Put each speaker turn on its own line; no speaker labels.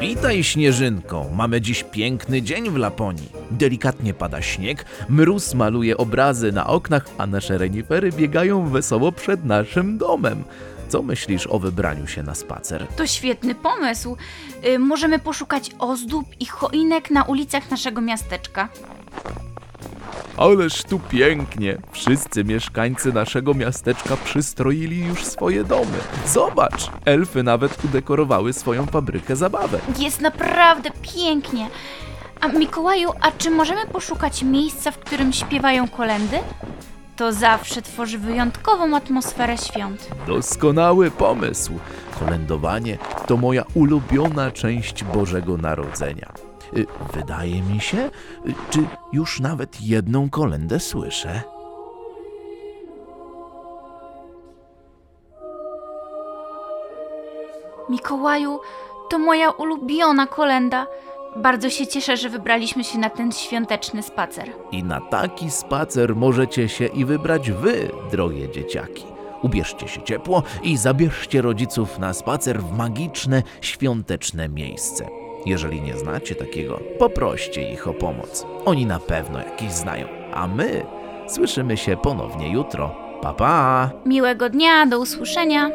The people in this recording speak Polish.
Witaj Śnieżynko, mamy dziś piękny dzień w Laponii. Delikatnie pada śnieg, mróz maluje obrazy na oknach, a nasze renifery biegają wesoło przed naszym domem. Co myślisz o wybraniu się na spacer?
To świetny pomysł. Y, możemy poszukać ozdób i choinek na ulicach naszego miasteczka.
Ależ tu pięknie! Wszyscy mieszkańcy naszego miasteczka przystroili już swoje domy. Zobacz, elfy nawet udekorowały swoją fabrykę zabawek.
Jest naprawdę pięknie. A Mikołaju, a czy możemy poszukać miejsca, w którym śpiewają kolendy? To zawsze tworzy wyjątkową atmosferę świąt.
Doskonały pomysł. Kolędowanie to moja ulubiona część Bożego Narodzenia. Y, Wydaje mi się, y, czy już nawet jedną kolendę słyszę.
Mikołaju, to moja ulubiona kolenda. Bardzo się cieszę, że wybraliśmy się na ten świąteczny spacer.
I na taki spacer możecie się i wybrać wy, drogie dzieciaki. Ubierzcie się ciepło i zabierzcie rodziców na spacer w magiczne, świąteczne miejsce. Jeżeli nie znacie takiego, poproście ich o pomoc. Oni na pewno jakieś znają. A my słyszymy się ponownie jutro. Pa pa!
Miłego dnia, do usłyszenia.